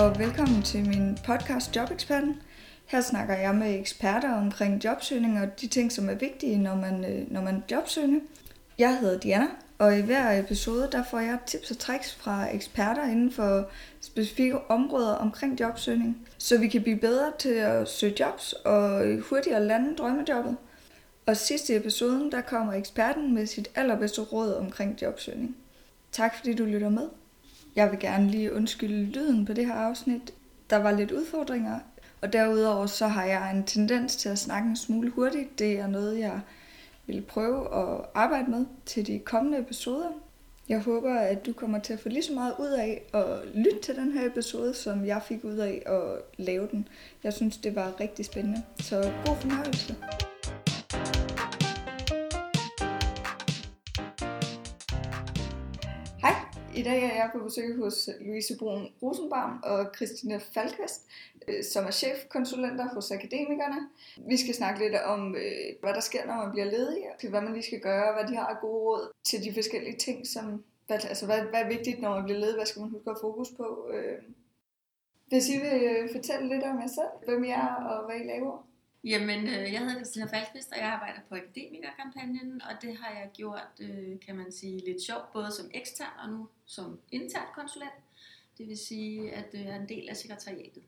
og velkommen til min podcast Jobeksperten. Her snakker jeg med eksperter omkring jobsøgning og de ting, som er vigtige, når man, øh, når man jobsøger. Jeg hedder Diana, og i hver episode der får jeg tips og tricks fra eksperter inden for specifikke områder omkring jobsøgning, så vi kan blive bedre til at søge jobs og hurtigere lande drømmejobbet. Og sidst i episoden, der kommer eksperten med sit allerbedste råd omkring jobsøgning. Tak fordi du lytter med. Jeg vil gerne lige undskylde lyden på det her afsnit. Der var lidt udfordringer, og derudover så har jeg en tendens til at snakke en smule hurtigt. Det er noget, jeg vil prøve at arbejde med til de kommende episoder. Jeg håber, at du kommer til at få lige så meget ud af at lytte til den her episode, som jeg fik ud af at lave den. Jeg synes, det var rigtig spændende. Så god fornøjelse. I dag er jeg på besøg hos Louise Brun Rosenbaum og Christina Falkvist, øh, som er chefkonsulenter hos Akademikerne. Vi skal snakke lidt om, øh, hvad der sker, når man bliver ledig, til hvad man lige skal gøre, hvad de har af gode råd til de forskellige ting, som, hvad, altså hvad, hvad er vigtigt, når man bliver ledig, hvad skal man huske at fokus på. Øh. Hvis I vil fortælle lidt om jer selv, hvem I er og hvad I laver. Jamen, øh, jeg hedder Christina Falkvist, og jeg arbejder på Akademikerkampagnen, og det har jeg gjort, øh, kan man sige, lidt sjovt, både som ekstern og nu som intern konsulent. Det vil sige, at det er en del af sekretariatet.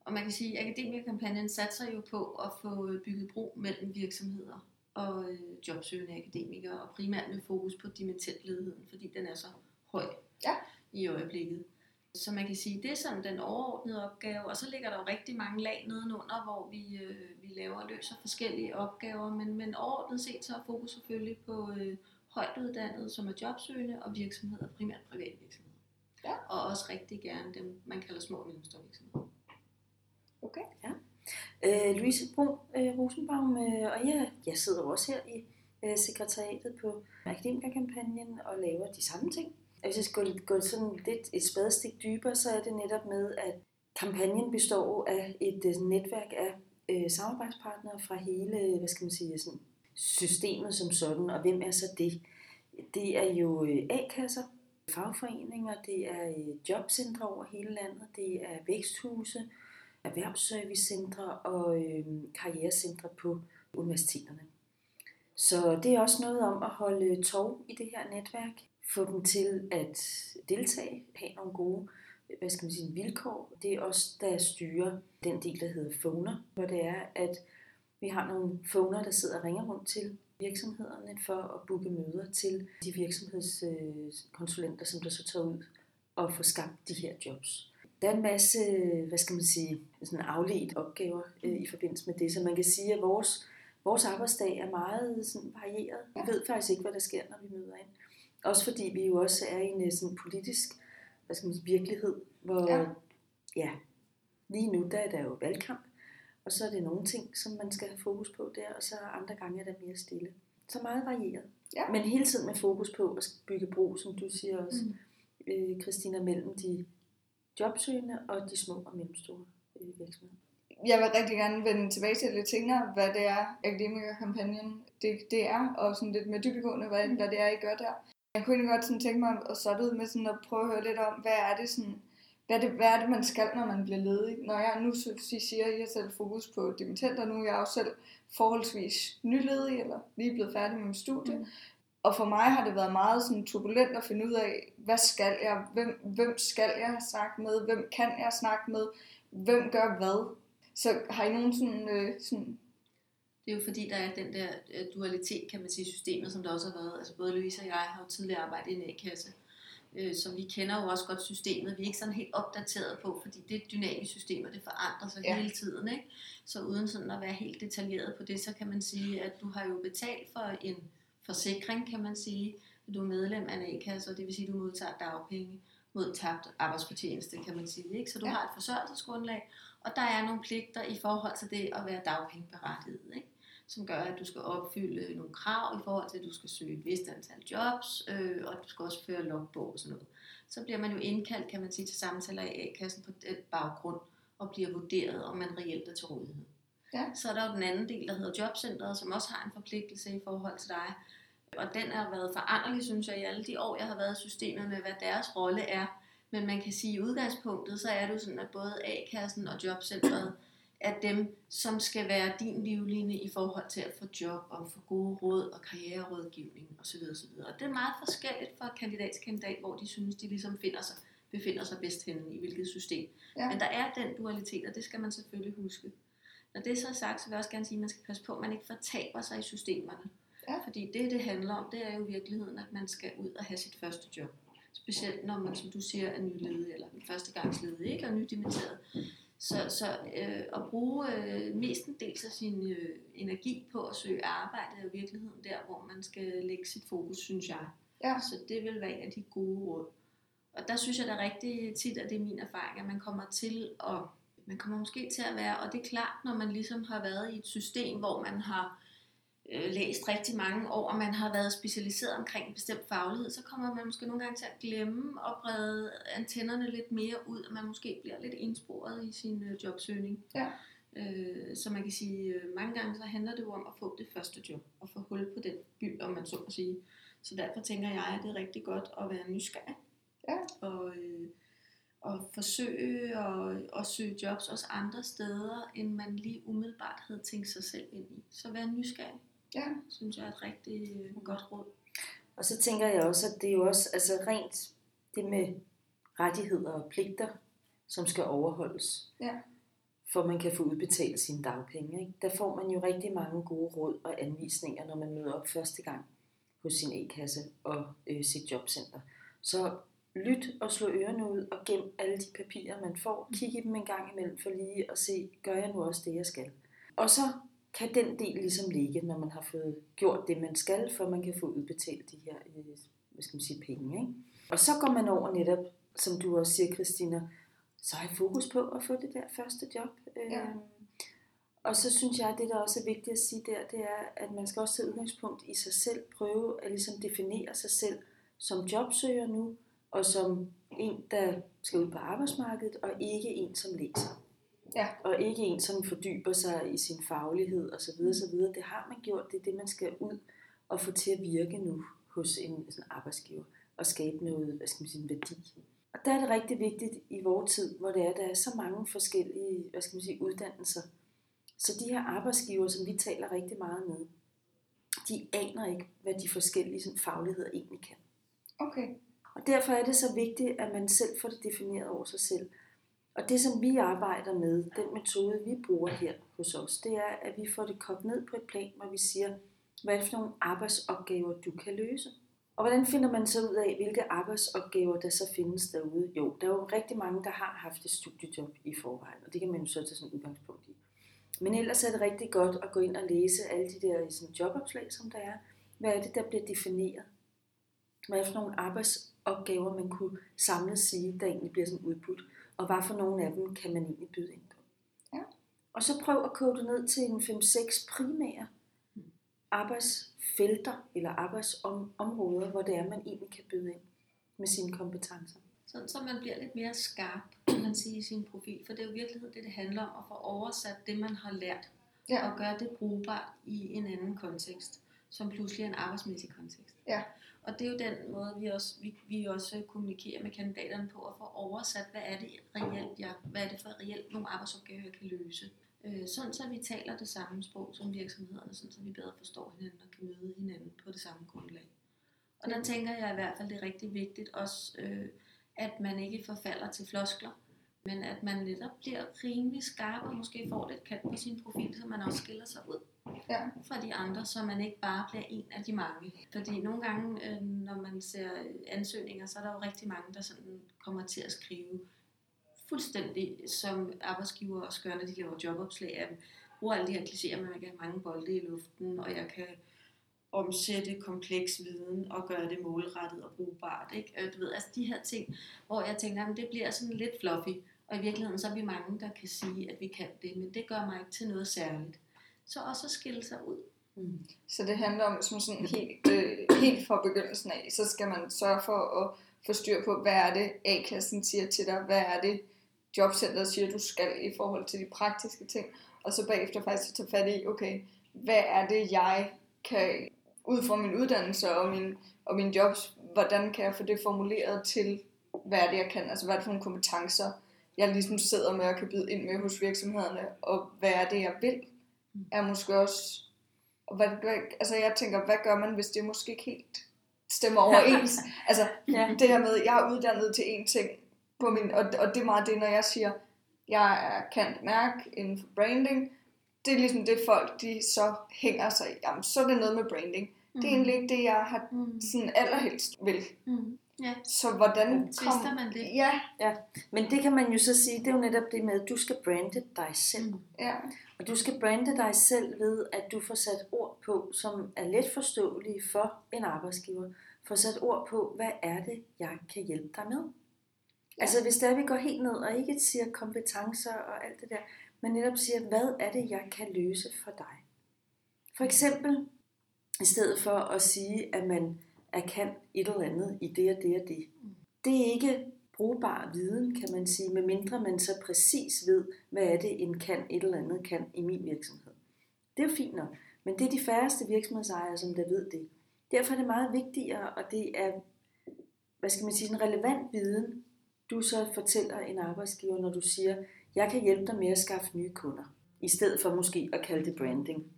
Og man kan sige, at Akademikerkampagnen satser jo på at få bygget bro mellem virksomheder og øh, jobsøgende akademikere, og primært med fokus på dimittentledigheden, fordi den er så høj Ja. i øjeblikket. Så man kan sige, det er sådan den overordnede opgave, og så ligger der jo rigtig mange lag nedenunder, hvor vi, øh, vi laver og løser forskellige opgaver, men, men overordnet set så er fokus selvfølgelig på øh, højt uddannede, som er jobsøgende, og virksomheder, primært private virksomheder. Ja. Og også rigtig gerne dem, man kalder små og mellemstore virksomheder. Okay. Øh, Louise Brun øh, Rosenbaum, øh, og jeg, jeg sidder også her i øh, sekretariatet på Akademikerkampagnen og laver de samme ting. Hvis jeg skal gå, sådan lidt et spadestik dybere, så er det netop med, at kampagnen består af et øh, netværk af øh, samarbejdspartnere fra hele, hvad skal man sige, sådan, systemet som sådan. Og hvem er så det? Det er jo øh, A-kasser, fagforeninger, det er øh, jobcentre over hele landet, det er væksthuse, erhvervsservicecentre og øh, karrierecentre på universiteterne. Så det er også noget om at holde tog i det her netværk, få dem til at deltage, have nogle gode hvad skal man sige, vilkår. Det er også der styrer den del, der hedder phoner, hvor det er, at vi har nogle phoner, der sidder og ringer rundt til virksomhederne for at booke møder til de virksomhedskonsulenter, som der så tager ud og får skabt de her jobs. Der er en masse, hvad skal man sige, sådan afledt opgaver øh, i forbindelse med det, så man kan sige, at vores, vores arbejdsdag er meget sådan varieret. Vi ved faktisk ikke, hvad der sker, når vi møder ind. Også fordi vi jo også er i en øh, sådan politisk hvad skal man sige, virkelighed, hvor Ja. ja. lige nu der er der jo valgkamp, og så er det nogle ting, som man skal have fokus på der, og så andre gange er der mere stille. Så meget varieret. Ja. Men hele tiden med fokus på at bygge bro, som du siger også, Mm. mm. øh, Christina, mellem de jobsøgende og de små og mellemstore øh, virksomheder. Jeg vil rigtig gerne vende tilbage til lidt senere, hvad det er, Akademikerkampagnen det, det er, og sådan lidt med dybdegående, hvad, hvad det er, I gør der. Jeg kunne egentlig godt sådan tænke mig at starte ud med sådan at prøve at høre lidt om, hvad er det sådan, hvad er det, hvad er det man skal, når man bliver ledig? Når jeg nu I siger, at I har selv fokus på dimittenter, nu er jeg også selv forholdsvis nyledig, eller lige blevet færdig med mit studie. Mm. Og for mig har det været meget sådan turbulent at finde ud af, hvad skal jeg, hvem, hvem skal jeg snakke med, hvem kan jeg snakke med, hvem gør hvad. Så har I nogen sådan, øh, sådan Det er jo fordi, der er den der øh, dualitet, kan man sige, i systemet, som der også har været. Altså både Louise og jeg har jo tidligere arbejdet i en A-kasse, øh, så vi kender jo også godt systemet. Vi er ikke sådan helt opdateret på, fordi det er et dynamisk system, og det forandrer sig Ja. hele tiden. Ikke? Så uden sådan at være helt detaljeret på det, så kan man sige, at du har jo betalt for en forsikring, kan man sige. Du er medlem af en A-kasse, og det vil sige, at du modtager dagpenge mod tabt arbejdsfortjeneste, kan man sige. Ikke? Så du ja. har et forsørgelsesgrundlag, og der er nogle pligter i forhold til det at være dagpengeberettiget. Ikke? Som gør, at du skal opfylde nogle krav i forhold til, at du skal søge et vist antal jobs, øh, og du skal også føre logbog og sådan noget. Så bliver man jo indkaldt, kan man sige, til samtaler i A-kassen på den baggrund, og bliver vurderet, om man reelt er til rådighed. Ja. Så er der jo den anden del, der hedder jobcentret, som også har en forpligtelse i forhold til dig. Og den har været foranderlig, synes jeg, i alle de år, jeg har været i systemet med, hvad deres rolle er Men man kan sige, at i udgangspunktet, så er det jo sådan, at både A-kassen og jobcentret er dem, som skal være din livline i forhold til at få job og få gode råd og karriererådgivning osv. osv. Og det er meget forskelligt fra kandidat til kandidat, hvor de synes, de ligesom finder sig, befinder sig bedst henne i hvilket system. Ja. Men der er den dualitet, og det skal man selvfølgelig huske. Når det er så sagt, så vil jeg også gerne sige, at man skal passe på, at man ikke fortaber sig i systemerne. Ja. Fordi det, det handler om, det er jo i virkeligheden, at man skal ud og have sit første job. Specielt når man, som du siger, er nyledig eller førstegangsledig, ikke? Og nydimitteret. Så, så øh, at bruge øh, mestendels af sin øh, energi på at søge arbejde er i virkeligheden der, hvor man skal lægge sit fokus, synes jeg. Ja. Så det vil være en af de gode råd. Og der synes jeg da rigtig tit, at det er min erfaring, at man kommer til at, man kommer måske til at være, og det er klart, når man ligesom har været i et system, hvor man har øh, læst rigtig mange år, og man har været specialiseret omkring en bestemt faglighed, så kommer man måske nogle gange til at glemme og brede antennerne lidt mere ud, og man måske bliver lidt ensporet i sin øh, jobsøgning. Ja. Øh, så man kan sige, øh, mange gange så handler det jo om at få det første job, og få hul på den by, om man så må sige. Så derfor tænker jeg, at det er rigtig godt at være nysgerrig. Ja. Og, øh, og forsøge at, at søge jobs også andre steder, end man lige umiddelbart havde tænkt sig selv ind i. Så vær nysgerrig. Ja. Synes jeg er et rigtig øh, godt råd. Og så tænker jeg også, at det er jo også altså rent det med rettigheder og pligter, som skal overholdes. Ja. For man kan få udbetalt sine dagpenge. Ikke? Der får man jo rigtig mange gode råd og anvisninger, når man møder op første gang hos sin e-kasse og øh, sit jobcenter. Så lyt og slå ørerne ud og gem alle de papirer, man får. Kig i dem en gang imellem for lige at se, gør jeg nu også det, jeg skal. Og så kan den del ligesom ligge, når man har fået gjort det, man skal, for man kan få udbetalt de her øh, hvad skal man sige, penge. Ikke? Og så går man over netop, som du også siger, Christina, så har jeg fokus på at få det der første job. Ja. Øhm, og så synes jeg, at det der også er vigtigt at sige der, det er, at man skal også tage udgangspunkt i sig selv, prøve at ligesom definere sig selv som jobsøger nu, og som en, der skal ud på arbejdsmarkedet, og ikke en, som læser. Ja. Og ikke en, som fordyber sig i sin faglighed osv. videre. Det har man gjort, det er det, man skal ud og få til at virke nu hos en sådan arbejdsgiver og skabe noget, hvad skal man sige, værdi. Og der er det rigtig vigtigt i vores tid, hvor det er, der er så mange forskellige, hvad skal man sige, uddannelser. Så de her arbejdsgiver, som vi taler rigtig meget med, de aner ikke, hvad de forskellige sådan, fagligheder egentlig kan. Okay. Og derfor er det så vigtigt, at man selv får det defineret over sig selv. Og det, som vi arbejder med, den metode, vi bruger her hos os, det er, at vi får det kogt ned på et plan, hvor vi siger, hvad er det for nogle arbejdsopgaver, du kan løse? Og hvordan finder man så ud af, hvilke arbejdsopgaver, der så findes derude? Jo, der er jo rigtig mange, der har haft et studiejob i forvejen, og det kan man jo så tage sådan udgangspunkt i. Men ellers er det rigtig godt at gå ind og læse alle de der sådan, jobopslag, som der er. Hvad er det, der bliver defineret? Hvad er det for nogle arbejdsopgaver, man kunne samlet sige, der egentlig bliver sådan udbudt? Og hvad for nogle af dem kan man egentlig byde ind på. Ja. Og så prøv at kode det ned til en 5-6 primære arbejdsfelter eller arbejdsområder, hvor det er, man egentlig kan byde ind med sine kompetencer. Sådan, så man bliver lidt mere skarp, kan man sige, i sin profil. For det er jo virkelig det, det handler om, at få oversat det, man har lært, ja. og gøre det brugbart i en anden kontekst, som pludselig er en arbejdsmæssig kontekst. Ja. Og det er jo den måde, vi også, vi, vi også kommunikerer med kandidaterne på, at få oversat, hvad er det reelt, jeg, hvad er det for reelt nogle arbejdsopgaver, jeg kan løse. Øh, sådan så vi taler det samme sprog som virksomhederne, sådan så vi bedre forstår hinanden og kan møde hinanden på det samme grundlag. Og der tænker jeg i hvert fald, det er rigtig vigtigt også, øh, at man ikke forfalder til floskler, men at man netop bliver rimelig skarp og måske får lidt kant på sin profil, så man også skiller sig ud ja. fra de andre, så man ikke bare bliver en af de mange. Fordi nogle gange, øh, når man ser ansøgninger, så er der jo rigtig mange, der sådan kommer til at skrive fuldstændig som arbejdsgiver og skør, når de laver jobopslag af dem. Bruger alle de her klichéer, men man kan have mange bolde i luften, og jeg kan omsætte kompleks viden og gøre det målrettet og brugbart. Ikke? Øh, du ved, altså de her ting, hvor jeg tænker, at det bliver sådan lidt fluffy, og i virkeligheden så er vi mange, der kan sige, at vi kan det, men det gør mig ikke til noget særligt så også at skille sig ud. Mm. Så det handler om, som sådan helt, øh, helt fra begyndelsen af, så skal man sørge for at få styr på, hvad er det A-kassen siger til dig, hvad er det jobcenteret siger, du skal i forhold til de praktiske ting, og så bagefter faktisk tage fat i, okay, hvad er det, jeg kan ud fra min uddannelse og min, og min jobs, hvordan kan jeg få det formuleret til hvad er det, jeg kan? Altså, hvad er det for nogle kompetencer, jeg ligesom sidder med og kan byde ind med hos virksomhederne, og hvad er det, jeg vil? Er måske også... Og hvad, hvad, altså, jeg tænker, hvad gør man, hvis det måske ikke helt stemmer overens? altså, Ja. det her med, jeg er uddannet til én ting, på min, og, og det er meget det, når jeg siger, jeg er kendt mærke inden for branding, det er ligesom det folk, de så hænger sig i. Jamen, så er det noget med branding. Det er egentlig ikke det, jeg har Mm. sådan allerhelst vil. Mm. Ja, Så hvordan twister man det. Ja, Men det kan man jo så sige, det er jo netop det med, at du skal brande dig selv. Mm. ja, Og du skal brande dig selv ved, at du får sat ord på, som er let forståelige for en arbejdsgiver. Får sat ord på, hvad er det, jeg kan hjælpe dig med? Altså hvis der vi går helt ned og ikke siger kompetencer og alt det der, men netop siger, hvad er det, jeg kan løse for dig? For eksempel, i stedet for at sige, at man er kan et eller andet i det og det og det. Det er ikke brugbar viden, kan man sige, medmindre man så præcis ved, hvad er det, en kan et eller andet kan i min virksomhed. Det er jo fint nok, men det er de færreste virksomhedsejere, som der ved det. Derfor er det meget vigtigere, og det er, hvad skal man sige, en relevant viden, du så fortæller en arbejdsgiver, når du siger, jeg kan hjælpe dig med at skaffe nye kunder, i stedet for måske at kalde det branding,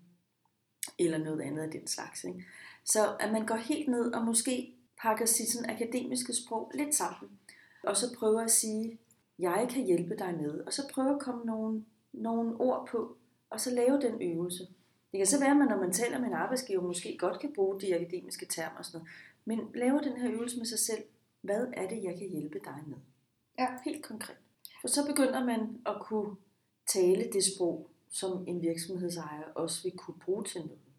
eller noget andet af den slags. Ikke? Så at man går helt ned og måske pakker sit sådan akademiske sprog lidt sammen, og så prøver at sige, jeg kan hjælpe dig med, og så prøver at komme nogle, nogle ord på, og så lave den øvelse. Det kan så være, at man, når man taler med en arbejdsgiver, måske godt kan bruge de akademiske termer og sådan noget, men laver den her øvelse med sig selv, hvad er det, jeg kan hjælpe dig med? Ja. Helt konkret. For så begynder man at kunne tale det sprog, som en virksomhedsejer også vil kunne bruge til noget.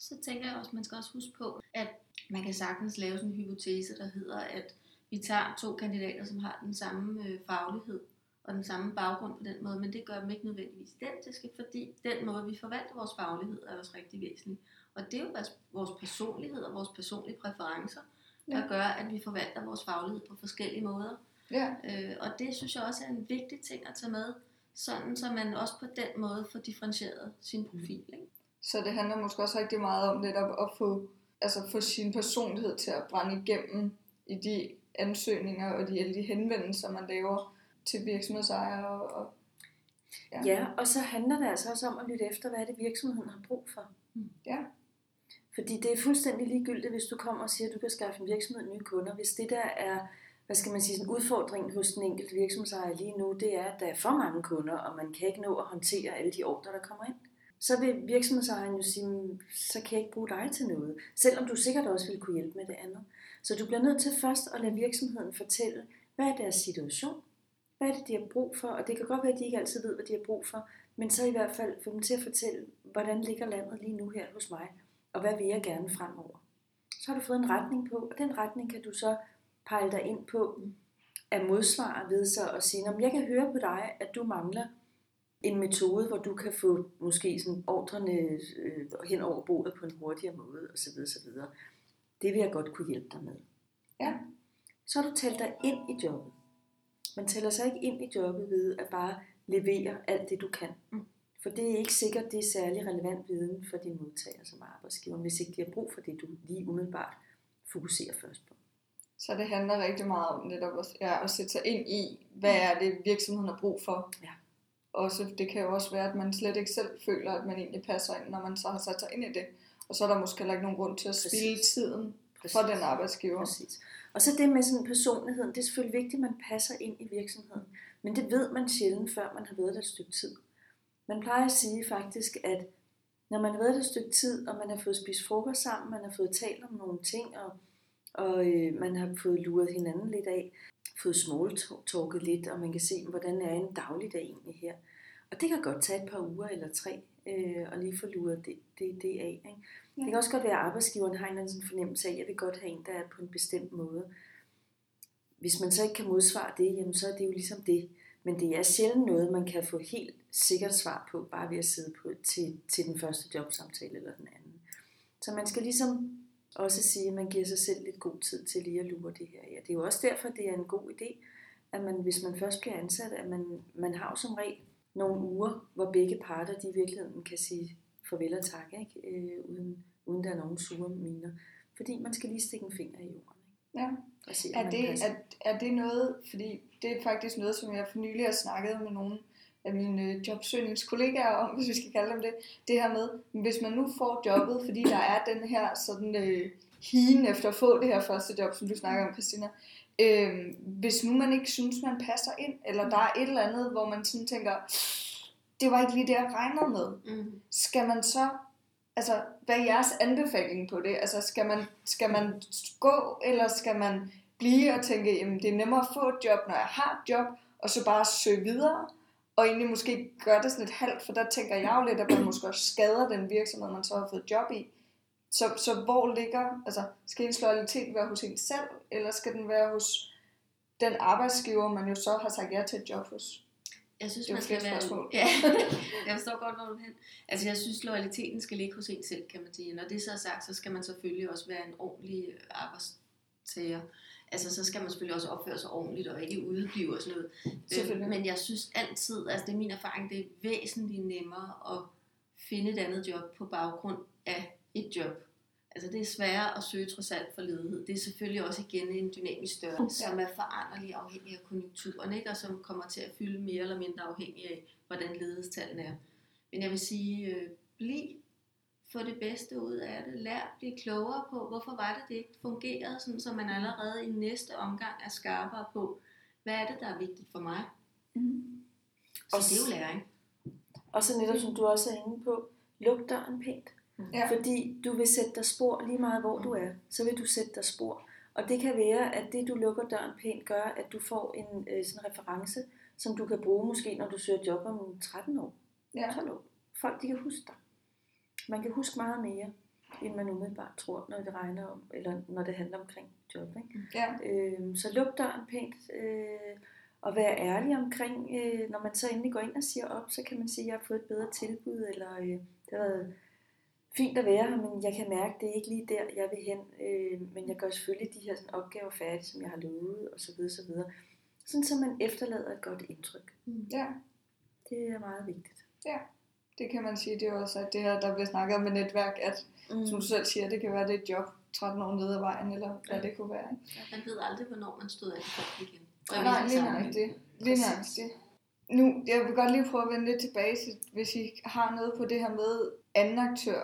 Så tænker jeg også, at man skal også huske på, at man kan sagtens lave sådan en hypotese, der hedder, at vi tager to kandidater, som har den samme øh, faglighed og den samme baggrund på den måde, men det gør dem ikke nødvendigvis identiske, fordi den måde, vi forvalter vores faglighed, er også rigtig væsentlig. Og det er jo vores- personlighed og vores personlige præferencer, der Ja. gør, at vi forvalter vores faglighed på forskellige måder. ja. Øh, og det synes jeg også er en vigtig ting at tage med, sådan så man også på den måde får differentieret sin profil. Ikke? Så det handler måske også rigtig meget om netop at få, altså få sin personlighed til at brænde igennem i de ansøgninger og de, alle de henvendelser, man laver til virksomhedsejere. Og, og, Ja. ja, og så handler det altså også om at lytte efter, hvad det virksomheden har brug for. Ja. Fordi det er fuldstændig ligegyldigt, hvis du kommer og siger, at du kan skaffe en virksomhed nye kunder. Hvis det der er, hvad skal man sige, sådan udfordringen hos den enkelte virksomhedsejer lige nu, det er, at der er for mange kunder, og man kan ikke nå at håndtere alle de ordre, der kommer ind. Så vil virksomhedsejeren jo sige, mm, så kan jeg ikke bruge dig til noget. Selvom du sikkert også vil kunne hjælpe med det andet. Så du bliver nødt til først at lade virksomheden fortælle, hvad er deres situation? Hvad er det, de har brug for? Og det kan godt være, at de ikke altid ved, hvad de har brug for, men så i hvert fald få dem til at fortælle, hvordan ligger landet lige nu her hos mig, og hvad vil jeg gerne fremover. Så har du fået en retning på, og den retning kan du så pejle dig ind på at modsvare ved så at sige, om jeg kan høre på dig, at du mangler en metode, hvor du kan få måske sådan ordrene øh, hen over bordet på en hurtigere måde osv. osv. Det vil jeg godt kunne hjælpe dig med. Ja. Så har du talt dig ind i jobbet. Man tæller sig ikke ind i jobbet ved at bare levere alt det, du kan. Mm. For det er ikke sikkert, det er særlig relevant viden for din modtager som arbejdsgiver, hvis ikke de har brug for det, du lige umiddelbart fokuserer først på. så det handler rigtig meget om netop at, ja, at sætte sig ind i, hvad er det virksomheden har brug for. Ja. Også, det kan jo også være, at man slet ikke selv føler, at man egentlig passer ind, når man så har sat sig ind i det. Og så er der måske heller ikke nogen grund til at spilde Præcis. tiden Præcis. for den arbejdsgiver. Præcis. Og så det med sådan personligheden, det er selvfølgelig vigtigt, at man passer ind i virksomheden. Men det ved man sjældent, før man har været der et stykke tid. Man plejer at sige faktisk, at når man har været der et stykke tid, og man har fået spist frokost sammen, man har fået talt om nogle ting, og, og øh, man har fået luret hinanden lidt af, fået smalltalket lidt, og man kan se, hvordan er en dagligdag egentlig her. Og det kan godt tage et par uger eller tre, øh, og lige få luret det, det, det af. Ikke? Det kan også godt være, at arbejdsgiveren har en eller anden sådan fornemmelse af, at jeg vil godt have en, der er på en bestemt måde. Hvis man så ikke kan modsvare det, jamen så er det jo ligesom det. Men det er sjældent noget, man kan få helt sikkert svar på, bare ved at sidde på til, til den første jobsamtale eller den anden. Så man skal ligesom også sige, at man giver sig selv lidt god tid til lige at lure det her. Ja, det er jo også derfor, det er en god idé, at man, hvis man først bliver ansat, at man, man har jo som regel nogle uger, hvor begge parter de i virkeligheden kan sige farvel og tak, ikke? Øh, uden, uden der er nogen sure miner. Fordi man skal lige stikke en finger i jorden. Ja. Og se, Er det, passer. er, er det noget, fordi det er faktisk noget, som jeg for nylig har snakket med nogle af mine jobsøgningskollegaer om, hvis vi skal kalde dem det, det her med, hvis man nu får jobbet, fordi der er den her sådan øh, higen efter at få det her første job, som du snakker om, Christina, øh, hvis nu man ikke synes, man passer ind, eller der er et eller andet, hvor man sådan tænker, det var ikke lige det, jeg regnede med, Mm. skal man så, altså, hvad er jeres anbefaling på det? Altså, skal man, skal man gå, eller skal man blive og tænke, jamen, det er nemmere at få et job, når jeg har et job, og så bare søge videre, og egentlig måske gøre det sådan et halvt, for der tænker jeg jo lidt, at man måske også skader den virksomhed, man så har fået job i. Så, så hvor ligger, altså, skal ens loyalitet være hos en selv, eller skal den være hos den arbejdsgiver, man jo så har sagt ja til et job hos? Jeg synes, Det er man skal være... spørgsmål. Ja, jeg forstår godt, hvor du hen. Altså, jeg synes, loyaliteten skal ligge hos en selv, kan man sige. Når det så er sagt, så skal man selvfølgelig også være en ordentlig øh, arbejdstager. Altså, så skal man selvfølgelig også opføre sig ordentligt og ikke udeblive og sådan noget. Selvfølgelig. Øh, Men jeg synes altid, altså det er min erfaring, det er væsentligt nemmere at finde et andet job på baggrund af et job. Altså det er sværere at søge trods alt for ledighed. Det er selvfølgelig også igen en dynamisk størrelse, som er foranderlig afhængig af konjunkturen, ikke? og som kommer til at fylde mere eller mindre afhængig af, hvordan ledighedstallene er. Men jeg vil sige, øh, bliv, få det bedste ud af det, lær, bliv klogere på, hvorfor var det, det ikke fungerede, sådan, så man allerede i næste omgang er skarpere på, hvad er det, der er vigtigt for mig. Mm. Så Og det er jo læring. Og så netop som du også er inde på, luk døren pænt. Ja. Fordi du vil sætte dig spor lige meget hvor du er, så vil du sætte dig spor. Og det kan være, at det du lukker døren pænt gør, at du får en øh, sådan reference, som du kan bruge måske, når du søger job om 13 år, Ja. 12 år. Folk de kan huske dig. Man kan huske meget mere, end man umiddelbart tror, når det regner om, eller når det handler omkring job. Ikke? Ja. Øh, så luk døren pænt, øh, og vær ærlig omkring, øh, når man så endelig går ind og siger op, så kan man sige, at jeg har fået et bedre tilbud, eller øh, det har været fint at være her, men jeg kan mærke, at det er ikke lige der, jeg vil hen, øh, men jeg gør selvfølgelig de her sådan, opgaver færdige, som jeg har lovet, og så videre, så videre. Sådan, så man efterlader et godt indtryk. ja. Det er meget vigtigt. Det kan man sige, det er også at det her, der bliver snakket om med netværk, at Mm. som du selv siger, det kan være, det er et job 13 år nede ad vejen, eller hvad det kunne være. Ikke? Man ved aldrig, hvornår man stod af folk igen. Og Nej, lige nøjagtigt. Lige Præcis. nøjagtigt. Nu, jeg vil godt lige prøve at vende lidt tilbage til, hvis I har noget på det her med anden aktør.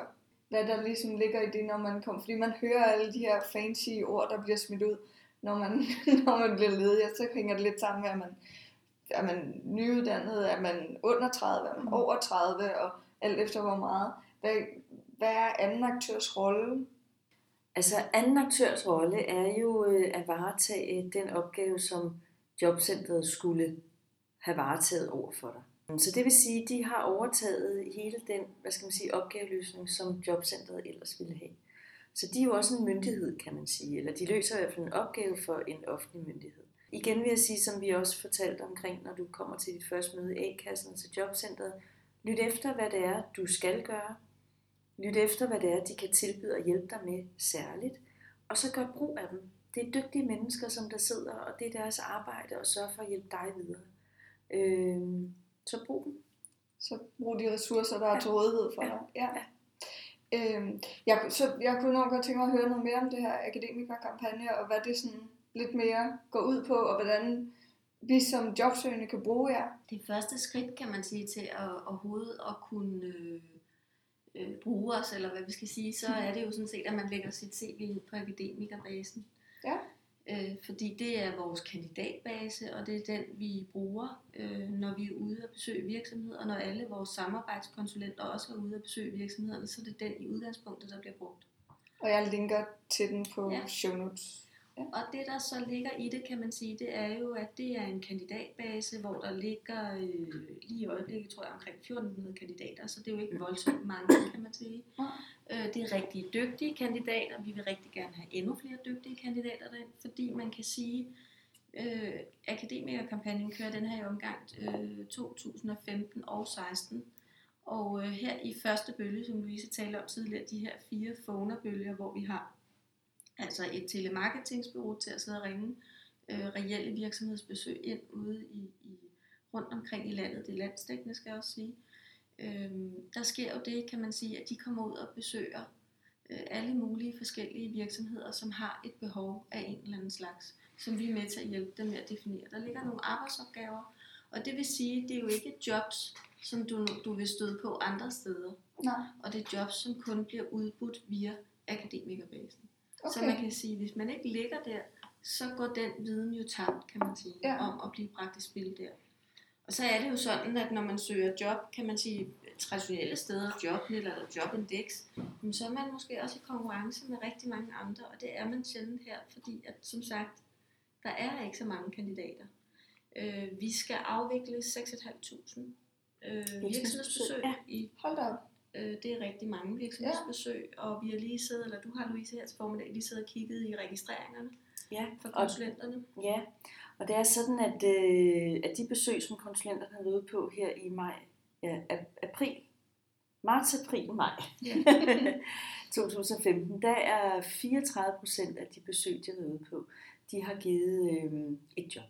Hvad der ligesom ligger i det, når man kommer. Fordi man hører alle de her fancy ord, der bliver smidt ud, når man, når man bliver ledig. Og så hænger det lidt sammen med, at man er man nyuddannet, er man under 30, er man over 30, og alt efter hvor meget. Hvad, hvad er anden aktørs rolle? Altså anden aktørs rolle er jo øh, at varetage den opgave, som jobcentret skulle have varetaget over for dig. Så det vil sige, at de har overtaget hele den hvad skal man sige, opgaveløsning, som jobcentret ellers ville have. Så de er jo også en myndighed, kan man sige, eller de løser i hvert fald en opgave for en offentlig myndighed. Igen vil jeg sige, som vi også fortalte omkring, når du kommer til dit første møde i A-kassen og til jobcentret, lyt efter, hvad det er, du skal gøre. Lyt efter, hvad det er, de kan tilbyde og hjælpe dig med særligt. Og så gør brug af dem. Det er dygtige mennesker, som der sidder, og det er deres arbejde at sørge for at hjælpe dig videre. Øhm, så brug dem. Så brug de ressourcer, der er Ja. til rådighed for Ja. dig. Ja. Ja. Øhm, jeg, så jeg kunne nok godt tænke mig at høre noget mere om det her akademikerkampagne, og hvad det sådan lidt mere går ud på, og hvordan vi som jobsøgende kan bruge jer. Det første skridt, kan man sige, til at overhovedet at kunne øh, øh, bruge os, eller hvad vi skal sige, så er det jo sådan set, at man lægger sit CV på akademikerbasen. Ja. Øh, fordi det er vores kandidatbase, og det er den, vi bruger, øh, når vi er ude at besøge virksomheder, og når alle vores samarbejdskonsulenter også er ude at besøge virksomhederne, så er det den i udgangspunktet, der bliver brugt. Og jeg linker til den på Ja. show notes. Og det, der så ligger i det, kan man sige, det er jo, at det er en kandidatbase, hvor der ligger øh, lige i øjeblikket, tror jeg, omkring 1400 kandidater, så det er jo ikke voldsomt mange, kan man sige. Øh, det er rigtig dygtige kandidater, vi vil rigtig gerne have endnu flere dygtige kandidater derind, fordi man kan sige, øh, Akademikerkampagnen kører den her i omgang øh, 2015 og 16, og øh, her i første bølge, som Louise talte om tidligere, de her fire phonerbølger, hvor vi har altså et telemarketingsbureau til at sidde og ringe øh, reelle virksomhedsbesøg ind ude i, i rundt omkring i landet. Det er landsdækkende, skal jeg også sige. Øhm, der sker jo det, kan man sige, at de kommer ud og besøger øh, alle mulige forskellige virksomheder, som har et behov af en eller anden slags, som vi er med til at hjælpe dem med at definere. Der ligger nogle arbejdsopgaver, og det vil sige, det er jo ikke jobs, som du, du vil støde på andre steder. Nej. Og det er jobs, som kun bliver udbudt via akademikerbasen. Okay. Så man kan sige, hvis man ikke ligger der, så går den viden jo tabt, kan man sige, Ja. om at blive praktisk spil der. Og så er det jo sådan, at når man søger job, kan man sige, traditionelle steder, Jobnet eller Jobindex, så er man måske også i konkurrence med rigtig mange andre, og det er man sjældent her, fordi at, som sagt, der er ikke så mange kandidater. Øh, vi skal afvikle 6.500 øh, virksomhedsbesøg ja. i Hold op. Øh, det er rigtig mange virksomhedsbesøg, ja. og vi har lige siddet, eller du har Louise her til formiddag, lige siddet og kigget i registreringerne Ja, for og, konsulenterne. ja. og det er sådan, at, øh, at de besøg, som konsulenterne har været på her i maj, ja, ap- april, marts, april, maj Ja. 2015, der er 34 procent af de besøg, de har været på, de har givet øh, et job.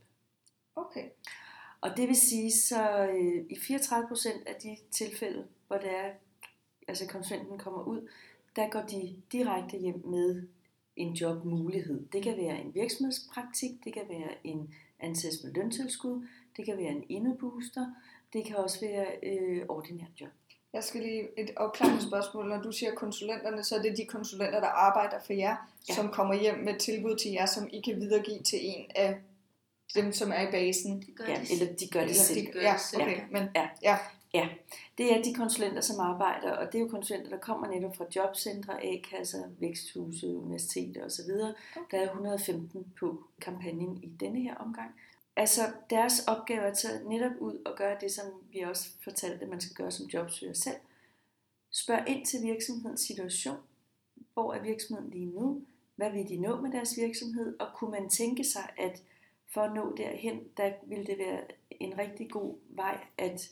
Okay. Og det vil sige, så øh, i 34 procent af de tilfælde, hvor det er, altså konsulenten kommer ud, der går de direkte hjem med en jobmulighed. Det kan være en virksomhedspraktik, det kan være en ansættelse med løntilskud, det kan være en indebooster, det kan også være øh, ordinært job. Jeg skal lige et opklarende spørgsmål. Når du siger konsulenterne, så er det de konsulenter, der arbejder for jer, Ja. ja. som kommer hjem med tilbud til jer, som I kan videregive til en af dem, som er i basen. Det gør Ja, de, eller de gør det selv. de, gør ja, okay. Men, Ja. ja. Ja, det er de konsulenter, som arbejder, og det er jo konsulenter, der kommer netop fra jobcentre, A-kasser, væksthuse, universiteter osv. Der er 115 på kampagnen i denne her omgang. Altså deres opgave er at tage netop ud og gøre det, som vi også fortalte, at man skal gøre som jobsøger selv. Spørg ind til virksomhedens situation. Hvor er virksomheden lige nu? Hvad vil de nå med deres virksomhed? Og kunne man tænke sig, at for at nå derhen, der ville det være en rigtig god vej at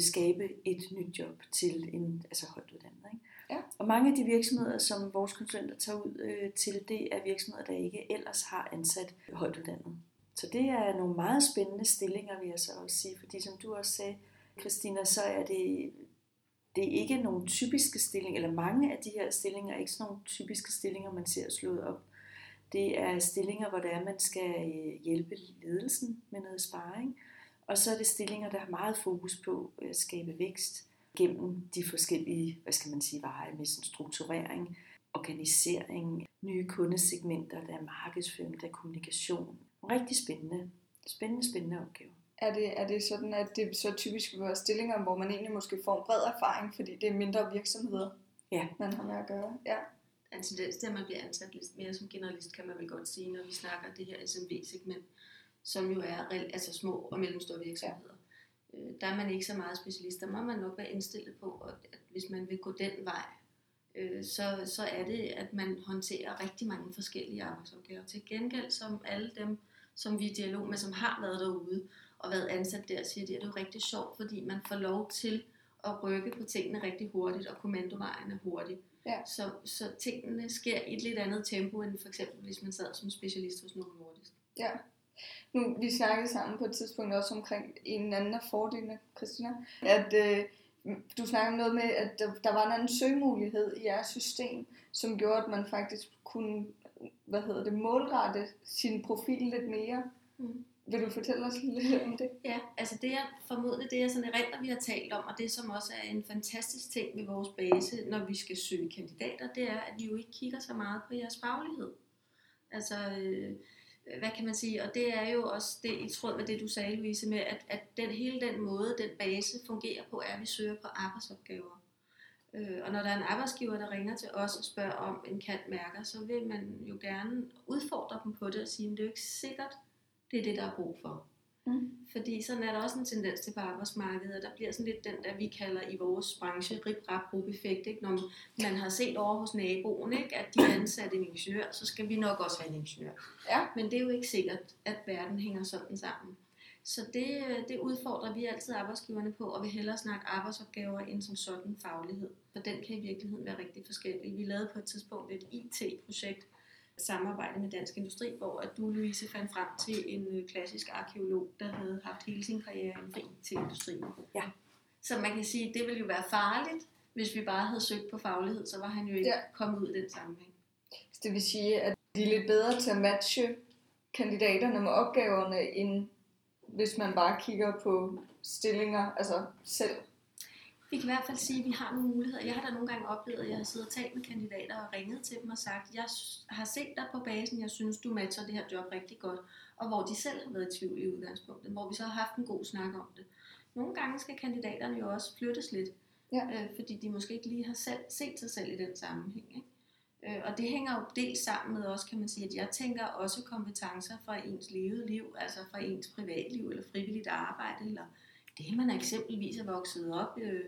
skabe et nyt job til en altså højt uddannet. Ikke? Ja. Og mange af de virksomheder, som vores konsulenter tager ud øh, til, det er virksomheder, der ikke ellers har ansat højt uddannet. Så det er nogle meget spændende stillinger, vil jeg så også sige, fordi som du også sagde, Christina, så er det, det er ikke nogle typiske stillinger, eller mange af de her stillinger er ikke sådan nogle typiske stillinger, man ser slået op. Det er stillinger, hvor det er, man skal øh, hjælpe ledelsen med noget sparring. Og så er det stillinger, der har meget fokus på at skabe vækst gennem de forskellige, hvad skal man sige, veje med sådan strukturering, organisering, nye kundesegmenter, der er markedsføring, der er kommunikation. Rigtig spændende, spændende, spændende opgave. Er det, er det sådan, at det så typisk vil være stillinger, hvor man egentlig måske får en bred erfaring, fordi det er mindre virksomheder, Ja. man har med at gøre? Ja. Er en tendens til, at man bliver ansat lidt mere som generalist, kan man vel godt sige, når vi snakker det her SMV-segment, som jo er altså små og mellemstore virksomheder. Ja. Der er man ikke så meget specialist. Der må man nok være indstillet på, at hvis man vil gå den vej, øh, så, så er det, at man håndterer rigtig mange forskellige arbejdsopgaver. Til gengæld, som alle dem, som vi er i dialog med, som har været derude og været ansat der, siger de, at det er jo rigtig sjovt, fordi man får lov til at rykke på tingene rigtig hurtigt, og kommandovejen er hurtig. Ja. Så, så tingene sker i et lidt andet tempo, end for eksempel, hvis man sad som specialist hos Novo Nordisk. Ja. Nu, vi snakkede sammen på et tidspunkt også omkring en anden af fordelene, Christina, at øh, du snakkede om noget med, at der, der var en anden søgemulighed i jeres system, som gjorde, at man faktisk kunne, hvad hedder det, målrette sin profil lidt mere. Mm. Vil du fortælle os lidt om det? Ja, altså det er formodentlig det, er sådan erindrer, vi har talt om, og det som også er en fantastisk ting ved vores base, når vi skal søge kandidater, det er, at vi jo ikke kigger så meget på jeres faglighed. Altså, øh, hvad kan man sige, og det er jo også det i tråd med det, du sagde, Louise, med, at, at den, hele den måde, den base fungerer på, er, at vi søger på arbejdsopgaver. Øh, og når der er en arbejdsgiver, der ringer til os og spørger om en kant mærker, så vil man jo gerne udfordre dem på det og sige, at det er jo ikke sikkert, det er det, der er brug for. Mm. Fordi sådan er der også en tendens til på arbejdsmarkedet, at der bliver sådan lidt den, der vi kalder i vores branche rip rap effekt ikke? Når man har set over hos naboen, ikke? at de har ansat en ingeniør, så skal vi nok også have en ingeniør. Ja. Men det er jo ikke sikkert, at verden hænger sådan sammen. Så det, det udfordrer vi altid arbejdsgiverne på, og vil hellere snakke arbejdsopgaver end som sådan faglighed. For den kan i virkeligheden være rigtig forskellig. Vi lavede på et tidspunkt et IT-projekt, samarbejde med Dansk Industri, hvor at du, Louise, fandt frem til en øh, klassisk arkeolog, der havde haft hele sin karriere inden for IT-industrien. Ja. Så man kan sige, at det vil jo være farligt, Hvis vi bare havde søgt på faglighed, så var han jo ikke ja. kommet ud i den sammenhæng. Så det vil sige, at de er lidt bedre til at matche kandidaterne med opgaverne, end hvis man bare kigger på stillinger, altså selv. Vi kan i hvert fald sige, at vi har nogle muligheder. Jeg har da nogle gange oplevet, at jeg har siddet og talt med kandidater og ringet til dem og sagt, jeg har set dig på basen, jeg synes, du matcher det her job rigtig godt. Og hvor de selv har været i tvivl i udgangspunktet, hvor vi så har haft en god snak om det. Nogle gange skal kandidaterne jo også flyttes lidt, Ja. øh, fordi de måske ikke lige har selv, set sig selv i den sammenhæng. Ikke? Øh, og det hænger jo dels sammen med også, kan man sige, at jeg tænker også kompetencer fra ens levede liv, altså fra ens privatliv eller frivilligt arbejde, eller det man eksempelvis er vokset op øh,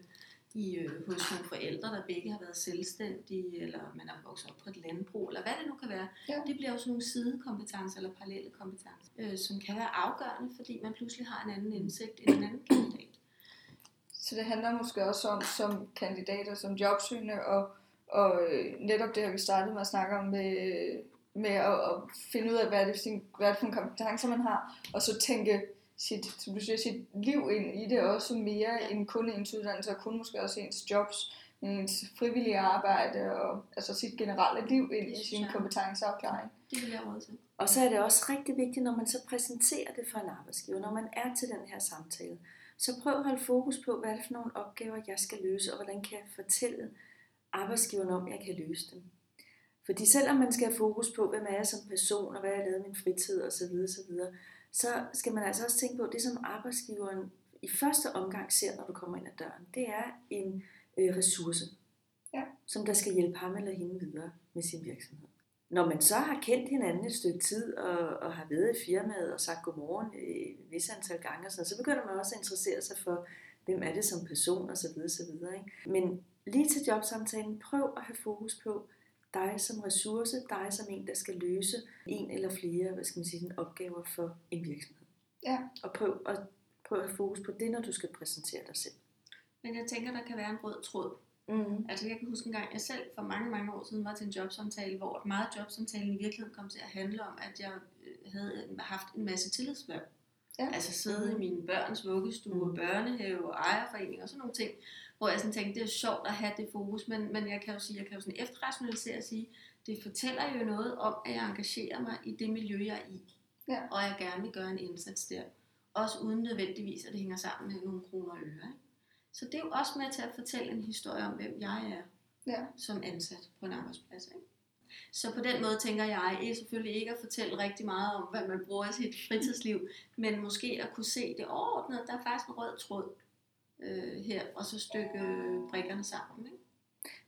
i, øh, hos nogle forældre, der begge har været selvstændige, eller man er vokset op på et landbrug, eller hvad det nu kan være. Ja. Det bliver sådan nogle sidekompetencer eller parallelle kompetencer, øh, som kan være afgørende, fordi man pludselig har en anden indsigt end en anden kandidat. Så det handler måske også om, som kandidater, som jobsøgende, og, og øh, netop det her, vi startede med at snakke om, med, med at, at finde ud af, hvad er, det hvad er det for en kompetencer, man har, og så tænke sit, som du siger, sit liv ind i det også mere end kun ens uddannelse, og kun måske også ens jobs, ens frivillige arbejde, og altså sit generelle liv ind i sin jeg. kompetenceafklaring. Det vil jeg råde til. Og så er det også rigtig vigtigt, når man så præsenterer det for en arbejdsgiver, når man er til den her samtale, så prøv at holde fokus på, hvad er det for nogle opgaver, jeg skal løse, og hvordan kan jeg fortælle arbejdsgiveren om, jeg kan løse dem. Fordi selvom man skal have fokus på, hvem er jeg som person, og hvad jeg lavet i min fritid osv., osv., så skal man altså også tænke på, at det som arbejdsgiveren i første omgang ser, når du kommer ind ad døren, det er en øh, ressource, Ja. som der skal hjælpe ham eller hende videre med sin virksomhed. Når man så har kendt hinanden et stykke tid, og, og har været i firmaet og sagt godmorgen et vis antal gange, og sådan, så begynder man også at interessere sig for, hvem er det som person osv. videre, Ikke? Men lige til jobsamtalen, prøv at have fokus på dig som ressource, dig som en, der skal løse en eller flere hvad skal man sige, opgaver for en virksomhed. Ja. Og prøv at, prøv at fokus på det, når du skal præsentere dig selv. Men jeg tænker, der kan være en rød tråd. Mm. Altså jeg kan huske en gang, jeg selv for mange, mange år siden var til en jobsamtale, hvor meget jobsamtalen i virkeligheden kom til at handle om, at jeg øh, havde haft en masse tillidshverv. Ja. Altså sidde i mine børns vuggestue, Mhm. børnehave ejerforening og sådan nogle ting, hvor jeg sådan tænkte, det er sjovt at have det fokus, men, men jeg kan jo sige, jeg kan jo sådan efterrationalisere og sige, det fortæller jo noget om, at jeg engagerer mig i det miljø, jeg er i, Ja. og jeg gerne vil gøre en indsats der. Også uden nødvendigvis, at det hænger sammen med nogle kroner og øre. Ikke? Så det er jo også med til at fortælle en historie om, hvem jeg er Ja. som ansat på en arbejdsplads. Ikke? Så på den måde tænker jeg, er selvfølgelig ikke at fortælle rigtig meget om, hvad man bruger i sit fritidsliv, men måske at kunne se det overordnet. Der er faktisk en rød tråd øh, her, og så stykke brikkerne sammen. Ikke?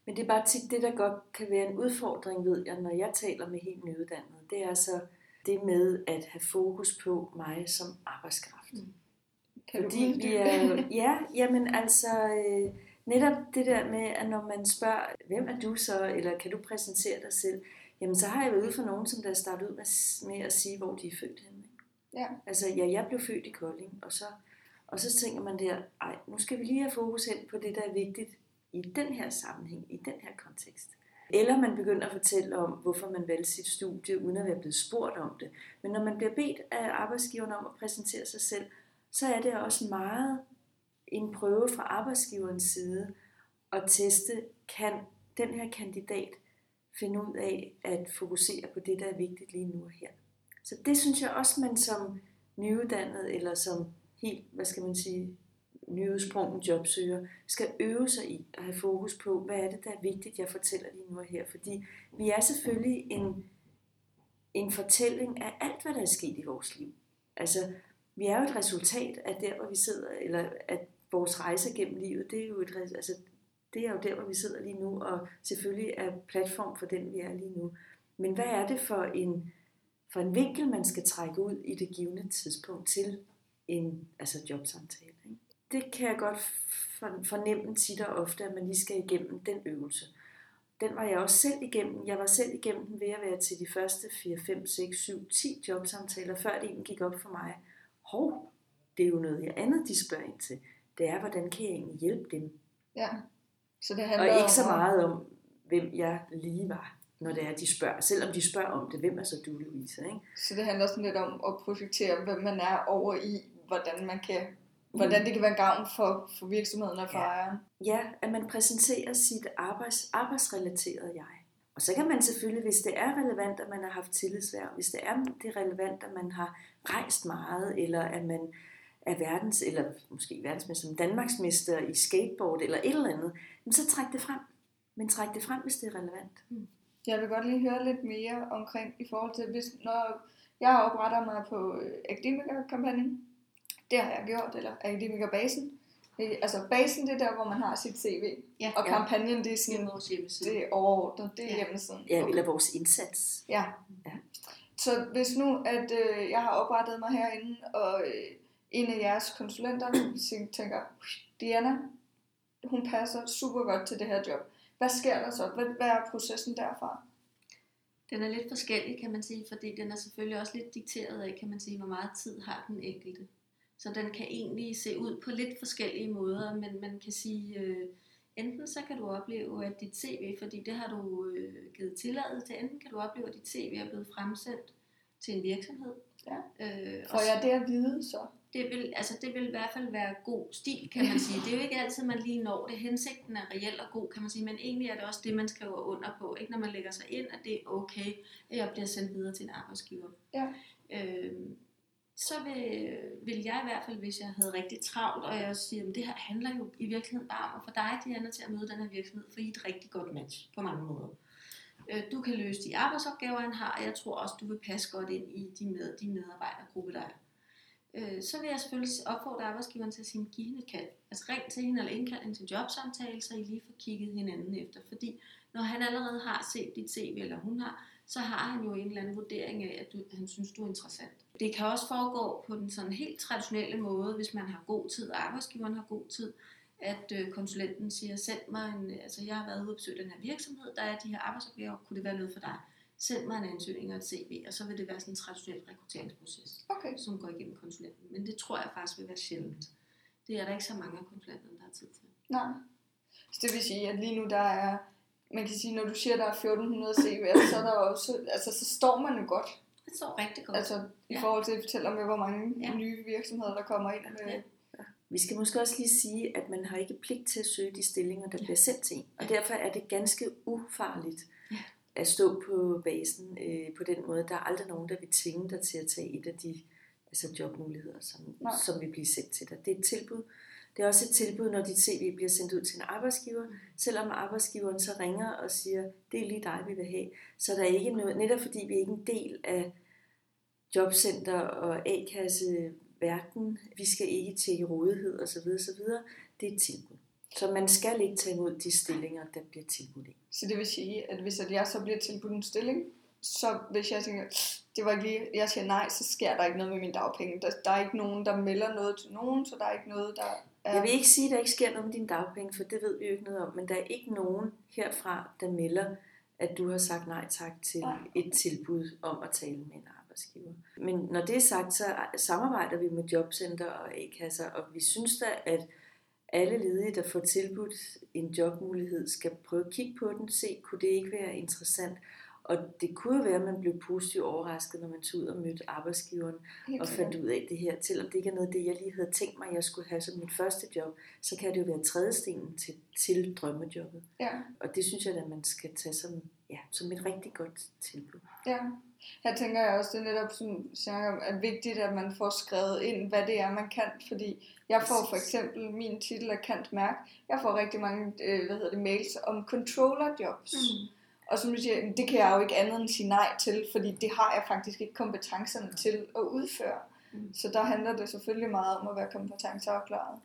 Men det er bare tit det, der godt kan være en udfordring, ved jeg, når jeg taler med helt nyuddannede. Det er så det med at have fokus på mig som arbejdskraft. Mm. Kan Fordi du vi er, ja, jamen altså, øh, netop det der med, at når man spørger, hvem er du så, eller kan du præsentere dig selv, jamen så har jeg været ude for nogen, som der startet ud med, med at sige, hvor de er født henne. Ja. Altså, ja, jeg blev født i Kolding, og så, og så tænker man der, ej, nu skal vi lige have fokus hen på det, der er vigtigt i den her sammenhæng, i den her kontekst. Eller man begynder at fortælle om, hvorfor man valgte sit studie, uden at være blevet spurgt om det. Men når man bliver bedt af arbejdsgiveren om at præsentere sig selv, så er det også meget en prøve fra arbejdsgiverens side at teste, kan den her kandidat finde ud af at fokusere på det, der er vigtigt lige nu og her. Så det synes jeg også, man som nyuddannet eller som helt, hvad skal man sige, nyudsprungen jobsøger, skal øve sig i at have fokus på, hvad er det, der er vigtigt, jeg fortæller lige nu og her. Fordi vi er selvfølgelig en, en fortælling af alt, hvad der er sket i vores liv. Altså, vi er jo et resultat af der, hvor vi sidder, eller at vores rejse gennem livet, det er jo et, altså, det er jo der, hvor vi sidder lige nu, og selvfølgelig er platform for den, vi er lige nu. Men hvad er det for en, for en vinkel, man skal trække ud i det givende tidspunkt til en altså jobsamtale? Ikke? Det kan jeg godt for- fornemme tit og ofte, at man lige skal igennem den øvelse. Den var jeg også selv igennem. Jeg var selv igennem den ved at være til de første 4, 5, 6, 7, 10 jobsamtaler, før det egentlig gik op for mig. Hov, det er jo noget andet, de spørger ind til. Det er, hvordan kan jeg egentlig hjælpe dem? Ja. Så det Og handler ikke så meget om, hvem jeg lige var, når det er, de spørger. Selvom de spørger om det, hvem er så du, Louise? Ikke? Så det handler sådan lidt om at projektere, hvem man er over i, hvordan man kan hvordan det kan være gavn for, for virksomheden og for Ja. ejeren. Ja, at man præsenterer sit arbejds, arbejdsrelaterede jeg. Og så kan man selvfølgelig, hvis det er relevant, at man har haft tillidshverv, hvis det er det er relevant, at man har rejst meget, eller at man er verdens, eller måske verdensmester, som Danmarksmester i skateboard, eller et eller andet, så træk det frem. Men træk det frem, hvis det er relevant. Jeg vil godt lige høre lidt mere omkring i forhold til, hvis, når jeg opretter mig på øh, akademikerkampagnen, det har jeg gjort, eller akademikerbasen. Øh, Altså basen, det er der, hvor man har sit CV, Ja, og kampagnen, det er det er sådan, vores hjemmeside. det er overordnet, det er Ja. hjemmesiden. Ja, eller vores indsats. Ja. Ja. Så hvis nu, at øh, jeg har oprettet mig herinde, og øh, en af jeres konsulenter tænker- tænker, Diana, hun passer super godt til det her job. Hvad sker der så? Hvad, hvad er processen derfra? Den er lidt forskellig, kan man sige, fordi den er selvfølgelig også lidt dikteret af, kan man sige, hvor meget tid har den enkelte. Så den kan egentlig se ud på lidt forskellige måder, men man kan sige, øh, enten så kan du opleve, at dit CV, fordi det har du øh, givet tilladelse til, enten kan du opleve, at dit CV er blevet fremsendt til en virksomhed. Ja. Øh, og Får jeg det at vide så? det vil, altså det vil i hvert fald være god stil, kan man sige. Det er jo ikke altid, man lige når det. Hensigten er reelt og god, kan man sige, men egentlig er det også det, man skriver under på. Ikke når man lægger sig ind, at det er okay, at jeg bliver sendt videre til en arbejdsgiver. Ja. Øhm, så vil, vil jeg i hvert fald, hvis jeg havde rigtig travlt, og jeg siger, at det her handler jo i virkeligheden bare om at få dig, Diana, til at møde den her virksomhed, for I er et rigtig godt match på mange måder. Øh, du kan løse de arbejdsopgaver, han har, og jeg tror også, du vil passe godt ind i de, med, de medarbejdergruppe, der er. Øh, så vil jeg selvfølgelig opfordre arbejdsgiveren til at sige, giv hende et kald. Altså ring til hende eller indkald hende til jobsamtale, så I lige får kigget hinanden efter. Fordi når han allerede har set dit CV, eller hun har, så har han jo en eller anden vurdering af, at du, han synes, du er interessant. Det kan også foregå på den sådan helt traditionelle måde, hvis man har god tid, og arbejdsgiveren har god tid, at øh, konsulenten siger, send mig en, altså jeg har været ude og besøge den her virksomhed, der er de her arbejdsopgaver, kunne det være noget for dig? Send mig en ansøgning og et CV, og så vil det være sådan en traditionel rekrutteringsproces Okay. som går igennem konsulenten. Men det tror jeg faktisk vil være sjældent. Det er der ikke så mange af konsulenterne, der har tid til. Nej. Så det vil sige, at lige nu der er, man kan sige, når du siger, der er 1400 CV'er, så er der også, altså så står man jo godt. Det står rigtig godt. Altså i Ja. forhold til at fortælle om, hvor mange Ja. nye virksomheder, der kommer ind med. Ja. Vi skal måske også lige sige, at man har ikke pligt til at søge de stillinger, der bliver sendt til en. Og derfor er det ganske ufarligt Ja. at stå på basen øh, på den måde. Der er aldrig nogen, der vil tvinge dig til at tage et af de altså jobmuligheder, som, Nej. som vil blive sendt til dig. Det er et tilbud. Det er også et tilbud, når dit CV bliver sendt ud til en arbejdsgiver. Selvom arbejdsgiveren så ringer og siger, det er lige dig, vi vil have. Så der er ikke noget, netop fordi vi er ikke en del af jobcenter og A-kasse verden. Vi skal ikke tjekke rådighed osv. osv. Det er et tilbud. Så man skal ikke tage imod de stillinger, der bliver tilbudt. Så det vil sige, at hvis jeg så bliver tilbudt en stilling, så hvis jeg tænker, det var ikke lige, jeg siger nej, så sker der ikke noget med min dagpenge. Der, der er ikke nogen, der melder noget til nogen, så der er ikke noget, der jeg vil ikke sige, at der ikke sker noget med dine dagpenge, for det ved vi jo ikke noget om. Men der er ikke nogen herfra, der melder, at du har sagt nej tak til et tilbud om at tale med en arbejdsgiver. Men når det er sagt, så samarbejder vi med jobcenter og A-kasser, og vi synes da, at alle ledige, der får tilbudt en jobmulighed, skal prøve at kigge på den, se, kunne det ikke være interessant. Og det kunne jo være, at man blev positivt overrasket, når man tog ud og mødte arbejdsgiveren, Helt og fandt ud af det her. Selvom det ikke er noget af det, jeg lige havde tænkt mig, jeg skulle have som mit første job, så kan det jo være trædestenen til, til drømmejobbet. Ja, Og det synes jeg, at man skal tage som, ja, som et rigtig godt tilbud. ja. Her tænker jeg også, det er netop, som snakker om, at vigtigt, at man får skrevet ind, hvad det er, man kan. Fordi jeg får for eksempel, min titel er Kant Mærk, jeg får rigtig mange øh, hvad hedder det, mails om controller-jobs. Mm. Og som du siger, det kan jeg jo ikke andet end sige nej til, fordi det har jeg faktisk ikke kompetencerne til at udføre. Mm. Så der handler det selvfølgelig meget om at være kompetenceafklaret.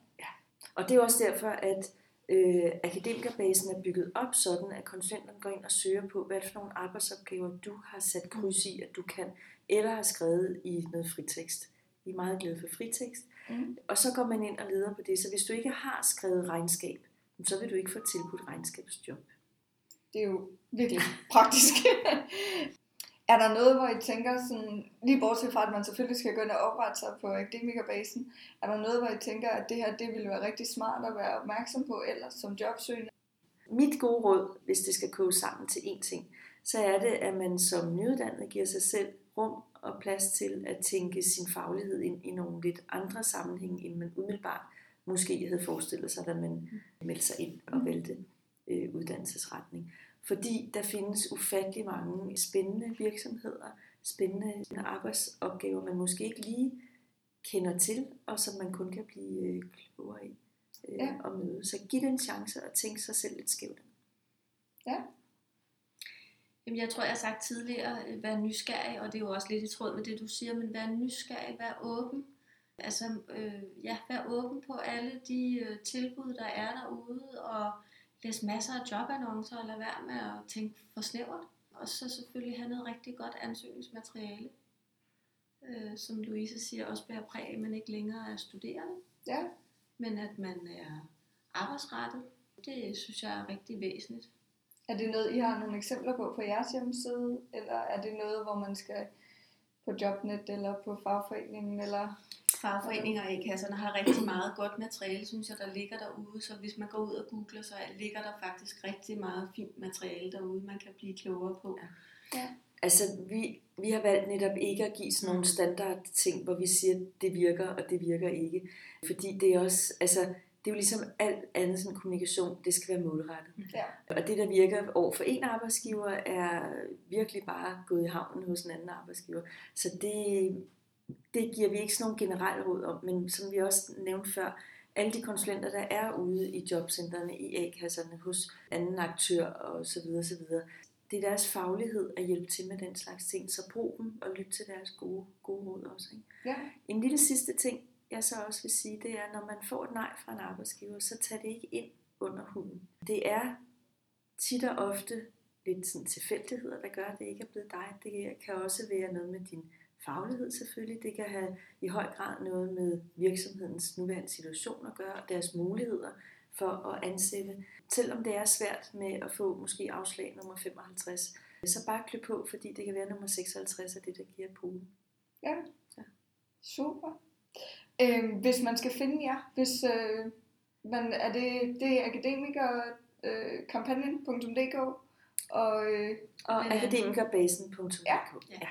Og det er også derfor, at øh, akademikerbasen er bygget op sådan, at konsulenterne går ind og søger på, hvad for nogle arbejdsopgaver, du har sat kryds i, at du kan, eller har skrevet i noget fritekst. Vi er meget glade for fritekst. Mm. Og så går man ind og leder på det. Så hvis du ikke har skrevet regnskab, så vil du ikke få tilbudt regnskabsjob. Det er jo virkelig praktisk. er der noget, hvor I tænker sådan, lige bortset fra, at man selvfølgelig skal gå ind og oprette sig på akademikerbasen, er der noget, hvor I tænker, at det her, det ville være rigtig smart at være opmærksom på ellers som jobsøgende? Mit gode råd, hvis det skal koge sammen til én ting, så er det, at man som nyuddannet giver sig selv rum og plads til at tænke sin faglighed ind i nogle lidt andre sammenhænge, end man umiddelbart måske havde forestillet sig, da man meldte sig ind og valgte øh, uddannelsesretning. Fordi der findes ufattelig mange spændende virksomheder, spændende arbejdsopgaver, man måske ikke lige kender til, og som man kun kan blive øh, klogere i øh, ja. og møde. Så giv det en chance og tænk sig selv lidt skævt. Ja. Jamen, jeg tror, jeg har sagt tidligere, øh, vær nysgerrig, og det er jo også lidt i tråd med det, du siger, men vær nysgerrig, vær åben. Altså, øh, ja, vær åben på alle de øh, tilbud, der er derude, og læs masser af jobannoncer, og lad være med at tænke for snævert. Og så selvfølgelig have noget rigtig godt ansøgningsmateriale, øh, som Louise siger, også bærer præg af, at man ikke længere er studerende, Ja. men at man er arbejdsrettet. Det synes jeg er rigtig væsentligt. Er det noget, I har nogle eksempler på på jeres hjemmeside, eller er det noget, hvor man skal på Jobnet eller på fagforeningen, eller Fagforeninger og A-kasserne har rigtig meget godt materiale, synes jeg, der ligger derude. Så hvis man går ud og googler, så ligger der faktisk rigtig meget fint materiale derude, man kan blive klogere på. Ja. Altså, vi, vi har valgt netop ikke at give sådan nogle standard ting, hvor vi siger, at det virker, og det virker ikke. Fordi det er også, altså, det er jo ligesom alt andet sådan kommunikation, det skal være målrettet. Ja. Og det, der virker over for en arbejdsgiver, er virkelig bare gået i havnen hos en anden arbejdsgiver. Så det, det giver vi ikke sådan nogle generelle råd om, men som vi også nævnte før, alle de konsulenter, der er ude i jobcentrene, i A-kasserne, hos anden aktør og så videre, så videre, det er deres faglighed at hjælpe til med den slags ting, så brug dem og lyt til deres gode, gode råd også. Ikke? Ja. En lille sidste ting, jeg så også vil sige, det er, når man får et nej fra en arbejdsgiver, så tag det ikke ind under huden. Det er tit og ofte lidt sådan tilfældigheder, der gør, at det ikke er blevet dig. Det kan også være noget med din faglighed selvfølgelig. Det kan have i høj grad noget med virksomhedens nuværende situation at gøre, og deres muligheder for at ansætte. Selvom det er svært med at få måske afslag nummer 55, så bare klø på, fordi det kan være nummer 56 af det, der giver poolen. Ja. Ja. Super. Øh, hvis man skal finde jer, hvis øh, man, er det, det er akademikerkampagnen.dk og øh, Og øh, akademikerbasen.dk. Ja. ja.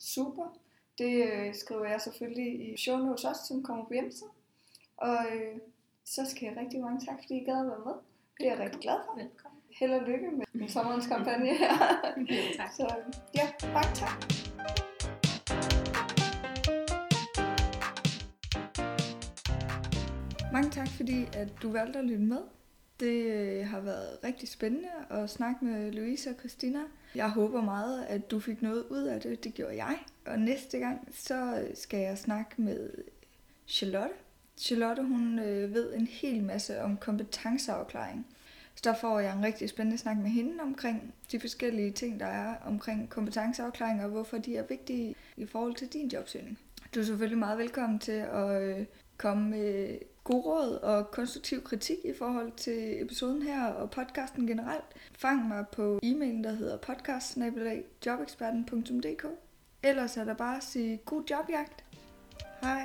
Super. Det øh, skriver jeg selvfølgelig i show notes også, som kommer på hjemmesiden. Og øh, så skal jeg rigtig mange tak, fordi I gad at være med. Det er jeg rigtig glad for. Velkommen. Held og lykke med sommerens kampagne her. tak. Så ja, mange tak. Mange tak, fordi at du valgte at lytte med. Det øh, har været rigtig spændende at snakke med Louise og Christina. Jeg håber meget, at du fik noget ud af det. Det gjorde jeg. Og næste gang, så skal jeg snakke med Charlotte. Charlotte, hun øh, ved en hel masse om kompetenceafklaring. Så der får jeg en rigtig spændende snak med hende omkring de forskellige ting, der er omkring kompetenceafklaring, og hvorfor de er vigtige i forhold til din jobsøgning. Du er selvfølgelig meget velkommen til at øh, komme med god råd og konstruktiv kritik i forhold til episoden her og podcasten generelt. Fang mig på e-mailen, der hedder podcast Ellers er der bare at sige god jobjagt. Hej.